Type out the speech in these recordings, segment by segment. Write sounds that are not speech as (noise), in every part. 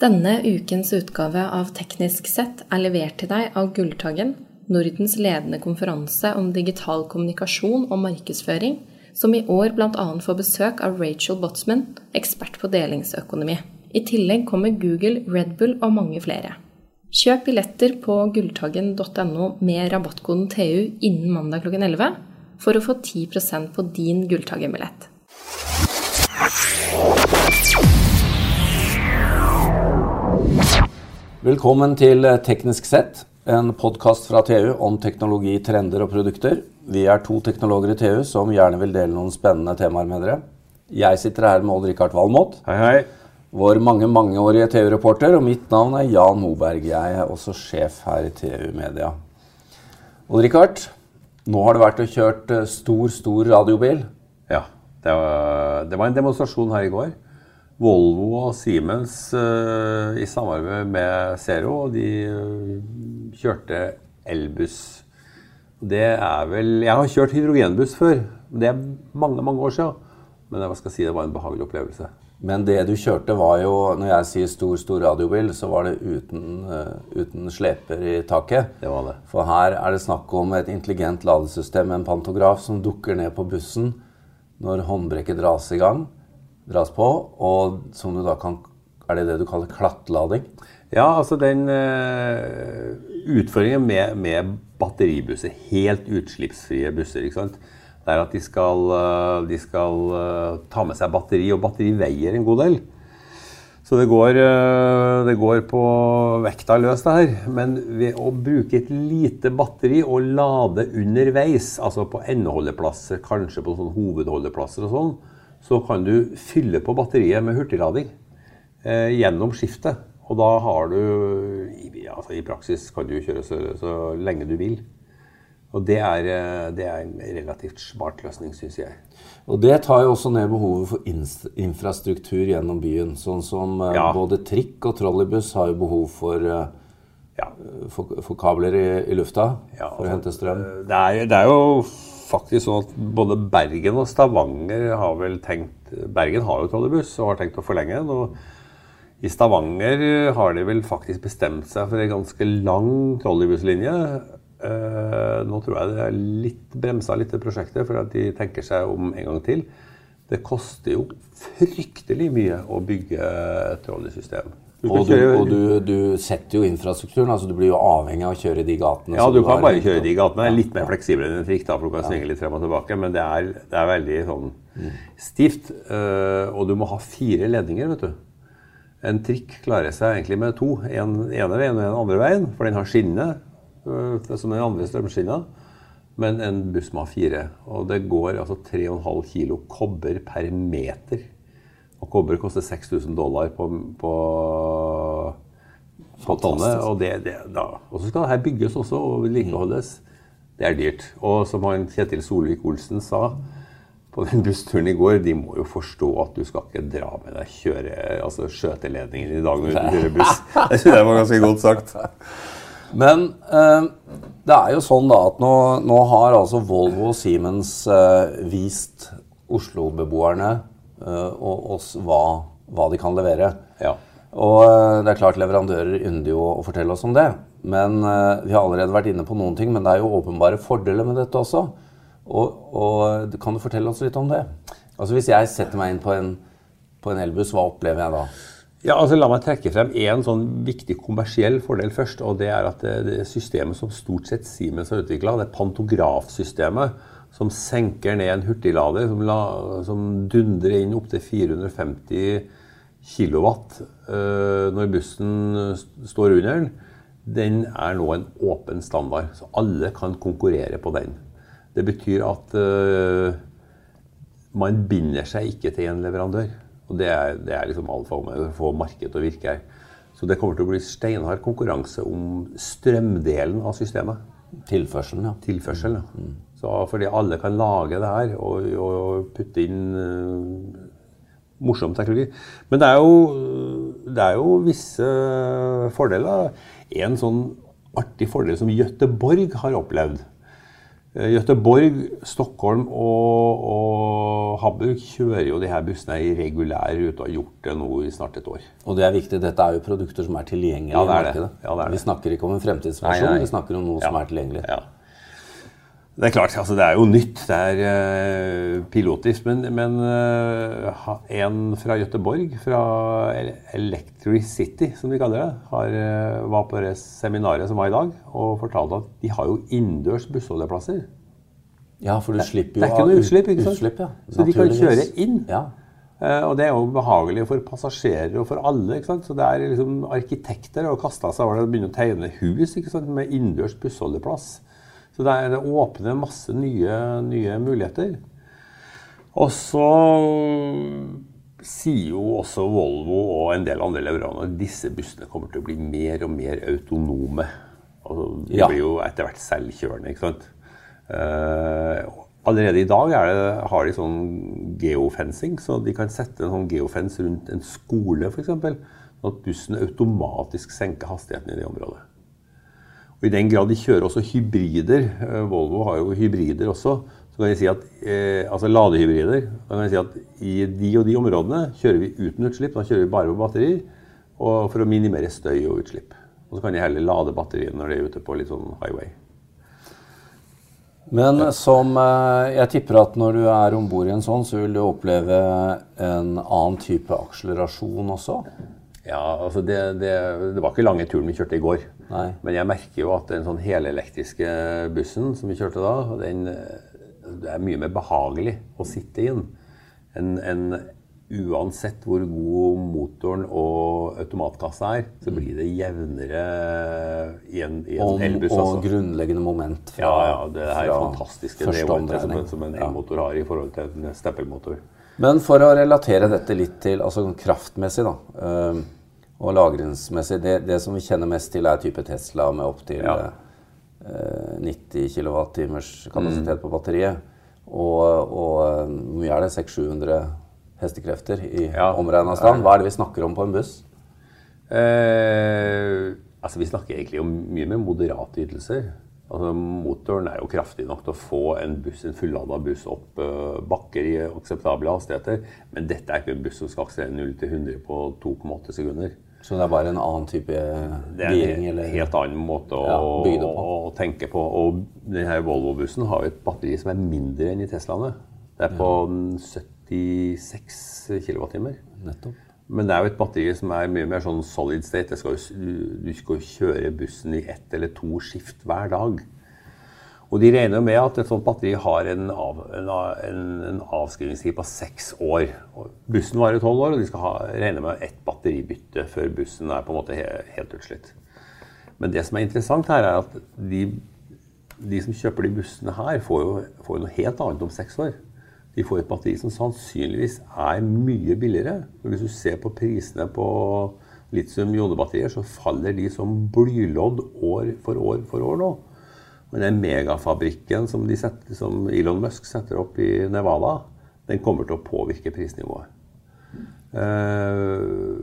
Denne ukens utgave av Teknisk sett er levert til deg av Gulltaggen, Nordens ledende konferanse om digital kommunikasjon og markedsføring, som i år bl.a. får besøk av Rachel Botsman, ekspert på delingsøkonomi. I tillegg kommer Google, Red Bull og mange flere. Kjøp billetter på gulltaggen.no med rabattkoden TU innen mandag klokken 11 for å få 10% på din Gulltaggen-billett. Velkommen til Teknisk sett, en podkast fra TU om teknologi, trender og produkter. Vi er to teknologer i TU som gjerne vil dele noen spennende temaer med dere. Jeg sitter her med Odd-Rikard Valmot, Hei, hei. vår mange mangeårige TU-reporter. Og mitt navn er Jan Moberg. Jeg er også sjef her i TU Media. Odd-Rikard, nå har du vært og kjørt eh, stor, stor radiobil. Ja, det var, det var en demonstrasjon her i går. Volvo og Siemens eh, i samarbeid med Zero, de eh, kjørte elbuss. Det er vel Jeg har kjørt hydrogenbuss før. Det er mange, mange år siden. Men jeg skal si det var en behagelig opplevelse. Men det du kjørte var jo, når jeg sier stor, stor radiobil, så var det uten, eh, uten sleper i taket. Det var det. For her er det snakk om et intelligent ladesystem med en pantograf som dukker ned på bussen når håndbrekket dras i gang, dras på, og som du da kan Er det det du kaller klattlading? Ja, altså den uh, utfordringen med, med batteribusser, helt utslippsfrie busser, ikke sant? det er at de skal, eh, de skal eh, ta med seg batteri, og batteri veier en god del. Så det går, det går på vekta løs, det her. Men ved å bruke et lite batteri og lade underveis, altså på endeholdeplasser, kanskje på sånn hovedholdeplasser og sånn, så kan du fylle på batteriet med hurtiglading eh, gjennom skiftet. Og da har du altså I praksis kan du kjøre så, så lenge du vil. Og det er, eh, det er en relativt smart løsning, syns jeg. Og det tar jo også ned behovet for infrastruktur gjennom byen. Sånn som eh, Ja. både trikk og trolleybuss har jo behov for, eh, Ja. for, for kabler i, i lufta Ja, for å altså, hente strøm. Det er, det er jo faktisk sånn at både Bergen og Stavanger har vel tenkt Bergen har jo trolleybuss og har tenkt å forlenge den. og I Stavanger har de vel faktisk bestemt seg for en ganske lang trolleybusslinje. Eh, nå tror jeg det er litt bremsa litt i prosjektet, for at de tenker seg om en gang til. Det koster jo fryktelig mye å bygge trolleysystem. Og, du, og du, du setter jo infrastrukturen. altså Du blir jo avhengig av å kjøre de gatene. Ja, du, du kan bare kjøre de gatene. Det er litt mer fleksibel enn en trikk, da, for du kan svinge litt frem og tilbake. Men det er, det er veldig sånn stivt. Uh, og du må ha fire ledninger, vet du. En trikk klarer seg egentlig med to. En ene veien og en andre veien, for den har skinne, uh, som den andre strømskinna. Men en buss må ha fire. Og det går altså 3,5 kilo kobber per meter. Kobber koster 6000 dollar på, på på tonnet. Og, det, det, og så skal det her bygges også og vedlikeholdes. Det er dyrt. Og som han Kjetil Solvik-Olsen sa på den bussturen i går, de må jo forstå at du skal ikke dra med deg kjøre, altså skjøteledningen i dag når du kjører buss. (laughs) Det synes jeg var ganske godt sagt. Men eh, det er jo sånn da at nå, nå har altså Volvo og Siemens eh, vist Oslo-beboerne og oss hva, hva de kan levere. Ja. Og eh, det er klart leverandører ynder jo å fortelle oss om det. Men eh, vi har allerede vært inne på noen ting, men det er jo åpenbare fordeler med dette også. Og, og kan du fortelle oss litt om det? Altså Hvis jeg setter meg inn på en, på en elbuss, hva opplever jeg da? Ja, altså La meg trekke frem én sånn viktig kommersiell fordel først. og Det er at det, det systemet som stort sett Siemens har utvikla, det pantografsystemet, som senker ned en hurtiglader som, la, som dundrer inn opptil 450 kilowatt øh, når bussen st- står under den, den er nå en åpen standard. Så alle kan konkurrere på den. Det betyr at øh, man binder seg ikke til en leverandør. Og det er, det er liksom alfa og omega, å få markedet til å virke her. Så det kommer til å bli steinhard konkurranse om strømdelen av systemet. Tilførselen, ja. Tilførsel. Ja. Så fordi alle kan lage det her og, og putte inn uh, morsom teknologi. Men det er, jo, det er jo visse fordeler. En sånn artig fordel som Gøteborg har opplevd, Gøteborg, Stockholm og, og Hamburg kjører jo de her bussene i regulær rute og har gjort det nå i snart et år. Og det er viktig. Dette er jo produkter som er tilgjengelige Ja, det er i det. markedet. Ja, det er det. Vi snakker ikke om en fremtidsversjon, vi snakker om noe som er tilgjengelig. Ja. Det er klart, altså det er jo nytt. Det er uh, pilotisk. Men, men uh, en fra Gøteborg, fra Electric City, som de kaller det, har, uh, var på det seminaret som var i dag, og fortalte at de har jo innendørs bussholdeplasser. Ja, for du slipper jo Det er ikke noe utslipp, ikke sant? utslipp, ja. Så de kan kjøre inn. Ja. Og det er jo behagelig for passasjerer og for alle. ikke sant? Så det er liksom Arkitekter har kasta seg over det og begynner å tegne hus ikke sant? med innendørs bussholdeplass. Så det, er, det åpner masse nye, nye muligheter. Og så sier jo også Volvo og en del andre leverandører at disse bussene kommer til å bli mer og mer autonome. Altså, de Ja. blir jo etter hvert selvkjørende. ikke sant? Uh, allerede i dag er det, har de sånn geofencing, så de kan sette en sånn geofence rundt en skole f.eks. Sånn at bussen automatisk senker hastigheten i det området. Og I den grad de kjører også hybrider, eh, Volvo har jo hybrider også, så kan de si at, eh, altså ladehybrider, da kan jeg si at i de og de områdene kjører vi uten utslipp, da kjører vi bare på batterier, og for å minimere støy og utslipp. Og så kan de heller lade batteriene når de er ute på litt sånn highway. Men som eh, jeg tipper at når du er om bord i en sånn, så vil du oppleve en annen type akselerasjon også. Ja, altså det, det, det var ikke lange turen vi kjørte i går. Nei. Men jeg merker jo at den sånn helelektriske bussen som vi kjørte da, den, det er mye mer behagelig å sitte i den enn en, uansett hvor god motoren og automatkassa er, så blir det jevnere i en, i en Og, elbuss. og altså. grunnleggende moment fra, Ja, ja, det er fantastiske er som, som en elmotor har i forhold til en stempelmotor. Men for å relatere dette litt til altså kraftmessig da, eh, og lagringsmessig, det, det som vi kjenner mest til er type Tesla med opptil Ja. eh, 90 kWh kapasitet på batteriet. Og, og eh, hvor mye er det? 600-700 hestekrefter i Ja. omregna stand. Hva er det vi snakker om på en buss? Eh, altså Vi snakker egentlig om mye mer moderate ytelser. Altså Motoren er jo kraftig nok til å få en, buss, en fullada buss opp uh, bakker i akseptable hastigheter. Men dette er ikke en buss som skal akselerere 0 til 100 på 2,8 sekunder. Så det er bare en annen type Det er en eller- helt annen måte å, Ja, på. å, å tenke på. Og denne Volvo-bussen har jo et batteri som er mindre enn i Teslaene. Det er på 76 kWt. Nettopp. Men det er jo et batteri som er mye mer sånn solid state. Skal du- skal jo kjøre bussen i ett eller to skift hver dag. Og de regner jo med at et sånt batteri har en, av, en, en, en avskrivningstid på seks år. Og bussen varer tolv år, og de skal ha, regne med ett batteribytte før bussen er på en måte he, helt utslitt. Men det som er interessant her, er at de, de som kjøper de bussene her, får jo, får jo noe helt annet om seks år. De får et batteri som sannsynligvis er mye billigere. Og hvis du ser på prisene på litium-ionebatterier, så faller de som blylodd år for år for år nå. Men den megafabrikken som, de setter, som Elon Musk setter opp i Nevada, den kommer til å påvirke prisnivået. Uh,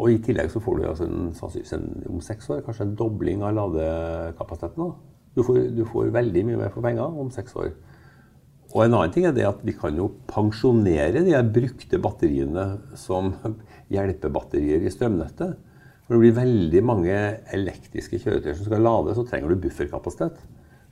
og i tillegg så får du altså en, sannsynligvis en, om seks år kanskje en dobling av ladekapasiteten. Du får, du får veldig mye mer for penger om seks år. Og en annen ting er det at vi kan jo pensjonere de brukte batteriene som (laughs) hjelpebatterier i strømnettet. Når det blir veldig mange elektriske kjøretøy som skal lades, så trenger du bufferkapasitet.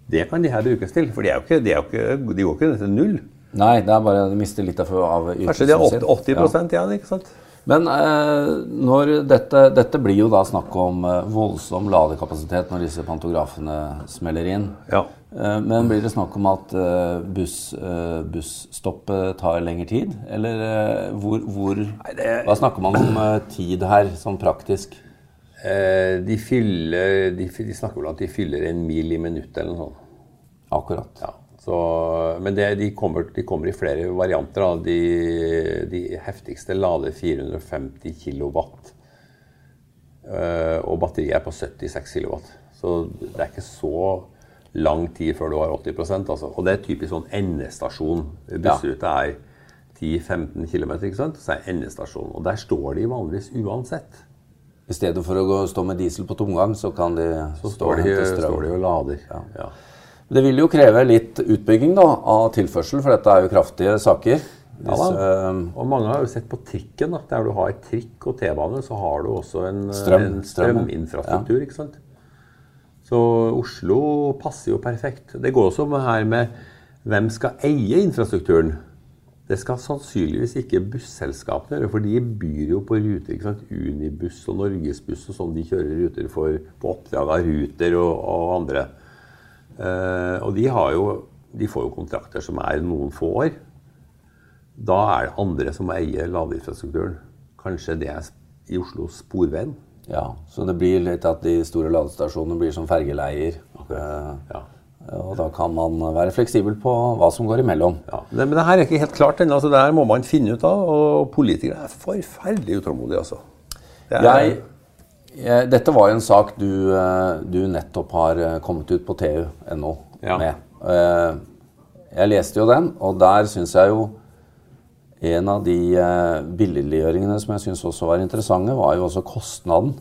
Det kan de her brukes til, for de, er ikke, de, ikke, de går ikke ned til null. Nei, det er bare de mister litt av, av ytelsen Kanskje de har 80, 80 Ja. igjen, ikke sant? Men eh, når dette, dette blir jo da snakk om eh, voldsom ladekapasitet når disse pantografene smeller inn. Ja. Eh, men blir det snakk om at eh, buss, eh, busstoppet tar lengre tid? Eller hvor, hvor, Nei, det- Hva snakker man om tid her, sånn praktisk? De, fyller, de, de snakker vel om at de fyller en mil i minuttet eller noe sånt. Akkurat. Ja, så, men det, de, kommer, de kommer i flere varianter. De, de heftigste lader 450 kW. Og batteriet er på 76 kW. Så det er ikke så lang tid før du har 80% altså. Og det er typisk sånn endestasjon. Bussrute er 10-15 km, ikke sant? så er endestasjon. Og der står de vanligvis uansett. I stedet for å gå, stå med diesel på tomgang, så kan de Så stå og står de, hente strøm. står de og lader. Ja. Det vil jo kreve litt utbygging da, av tilførsel, for dette er jo kraftige saker. Ja, eh, Og mange har jo sett på trikken. Da. Der du har trikk og T-bane, så har du også en, Strøm. en Strøm, strøminfrastruktur. ikke sant? Så Oslo passer jo perfekt. Det går også med her med hvem skal eie infrastrukturen. Det skal sannsynligvis ikke busselskapene gjøre, for de byr jo på ruter. ikke sant? Unibuss og Norgesbuss og sånn, de kjører ruter for, på oppdrag av Ruter og, og andre. Eh, og de, jo, de får jo kontrakter som er noen få år. Da er det andre som eier ladeinfrastrukturen. Kanskje det er i Oslo Sporveien. Ja, så det blir litt at de store ladestasjonene blir som fergeleier. Okay. Ja. Og da kan man være fleksibel på hva som går imellom. Ja, det, men det her er ikke helt klart ennå, så det her må man finne ut av. Og politikere er forferdelig utålmodige, altså. Det er, Jeg, jeg, dette var jo en sak du, eh, du nettopp har eh, kommet ut på tu.no Ja. med. Eh, Jeg leste jo den, og der syns jeg jo en av de eh, billiggjøringene som jeg syns også var interessante, var jo også kostnaden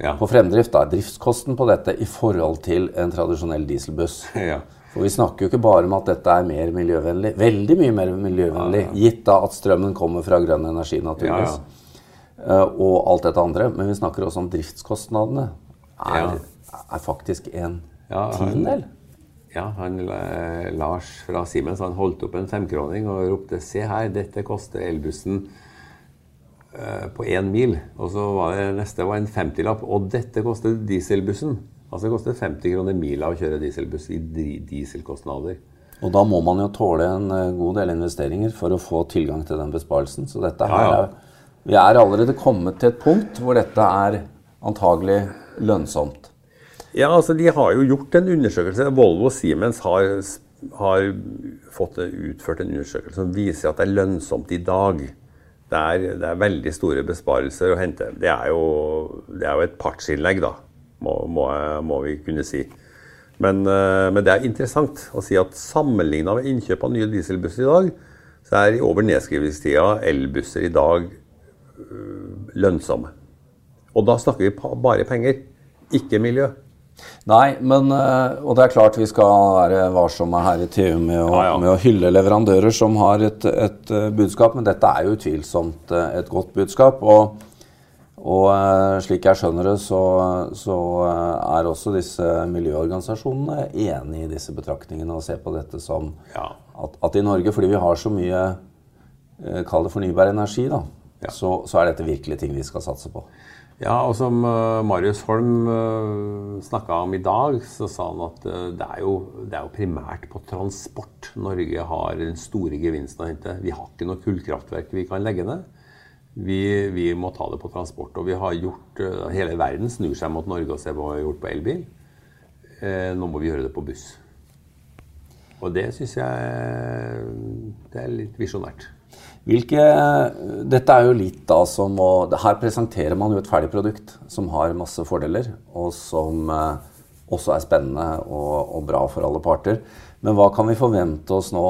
ja. på fremdrift. da, Driftskosten på dette i forhold til en tradisjonell dieselbuss. (laughs) Ja. For vi snakker jo ikke bare om at dette er mer miljøvennlig, veldig mye mer miljøvennlig, gitt da at strømmen kommer fra grønn energi, naturligvis, Eh, og alt dette andre. Men vi snakker også om driftskostnadene. Er, er faktisk en Ja, tiendedel. Ja, han, eh, Lars fra Siemens han holdt opp en femkroning og ropte 'se her, dette koster elbussen eh, på én mil'. Og så var det neste var en 50-lapp, og dette koster dieselbussen. Altså det koster 50 kroner mila å kjøre dieselbuss i dieselkostnader. Og da må man jo tåle en eh, god del investeringer for å få tilgang til den besparelsen. Så dette her Ja, ja. er Vi er allerede kommet til et punkt hvor dette er antagelig lønnsomt. Ja, altså De har jo gjort en undersøkelse. Volvo og Siemens har, har fått utført en undersøkelse som viser at det er lønnsomt i dag. Det er, det er veldig store besparelser å hente. Det er jo, det er jo et partsinnlegg, da, må, må, må vi kunne si. Men, eh, men det er interessant å si at sammenligna med innkjøp av nye dieselbusser i dag, så er i over nedskrivningstida elbusser i dag øh, lønnsomme. Og da snakker vi bare penger, ikke miljø. Nei, men eh, Og det er klart vi skal være varsomme her i TU med å, Ja, ja. med å hylle leverandører som har et, et eh, budskap, men dette er jo utvilsomt eh, et godt budskap. Og, og slik jeg skjønner det, så, så er også disse miljøorganisasjonene enig i disse betraktningene og ser på dette som Ja. at, at i Norge, fordi vi har så mye Kall det fornybar energi, da, så, så er dette virkelig ting vi skal satse på. Ja, og som uh, Marius Holm uh, snakka om i dag, så sa han at uh, det, er jo, det er jo primært på transport Norge har den store gevinsten å hente. Vi har ikke noe kullkraftverk vi kan legge ned. Vi, vi må ta det på transport. Og vi har gjort Hele verden snur seg mot Norge og ser hva vi har gjort på elbil. Eh, nå må vi gjøre det på buss. Og det syns jeg det er litt visjonært. Hvilke, dette er jo litt da som å Her presenterer man jo et ferdig produkt som har masse fordeler, og som eh, også er spennende og, og bra for alle parter. Men hva kan vi forvente oss nå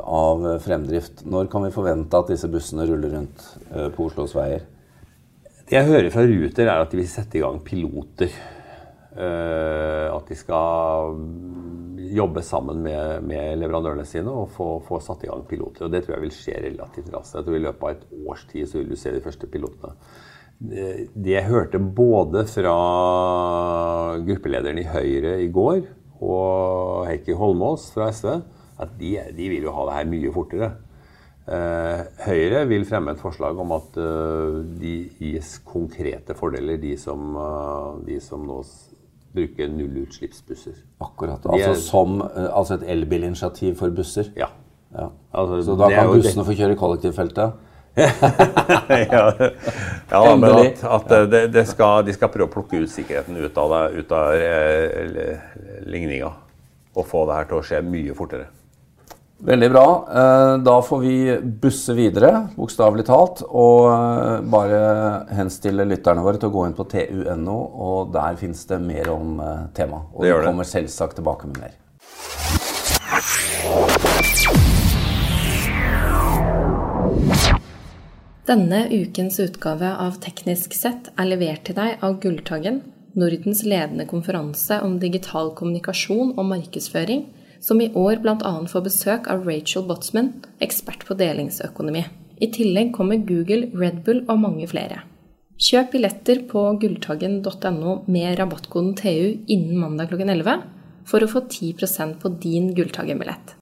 av fremdrift? Når kan vi forvente at disse bussene ruller rundt eh, på Oslos veier? Det jeg hører fra Ruter, er at de vil sette i gang piloter. Eh, at de skal jobbe sammen med, med leverandørene sine og få, få satt i gang piloter. Og Det tror jeg vil skje relativt raskt. Jeg tror I løpet av et års tid så vil du se de første pilotene. Det jeg hørte både fra gruppelederen i Høyre i går og Heikki Holmås fra SV, at de, de vil jo ha det her mye fortere. Eh, Høyre vil fremme et forslag om at eh, de gis konkrete fordeler, de som, eh, de som nå bruker nullutslippsbusser. Akkurat. Altså, er- som eh, altså et elbilinitiativ for busser. Ja. Ja. Altså, Så da kan bussene det- få kjøre i kollektivfeltet? (laughs) ja, ja men at, at det, det skal, de skal prøve å plukke ut sikkerheten ut av, ut av eh, ligninga. Og få det her til å skje mye fortere. Veldig bra. Eh, Da får vi busse videre, bokstavelig talt. Og eh, bare henstille lytterne våre til å gå inn på tu.no, og der finnes det mer om eh, temaet. Og Det vi gjør det. kommer selvsagt tilbake med mer. Denne ukens utgave av Teknisk sett er levert til deg av Gulltaggen, Nordens ledende konferanse om digital kommunikasjon og markedsføring, som i år bl.a. får besøk av Rachel Botsman, ekspert på delingsøkonomi. I tillegg kommer Google, Red Bull og mange flere. Kjøp billetter på gulltaggen.no med rabattkoden TU innen mandag klokken 11 for å få 10% på din Gulltaggen-billett.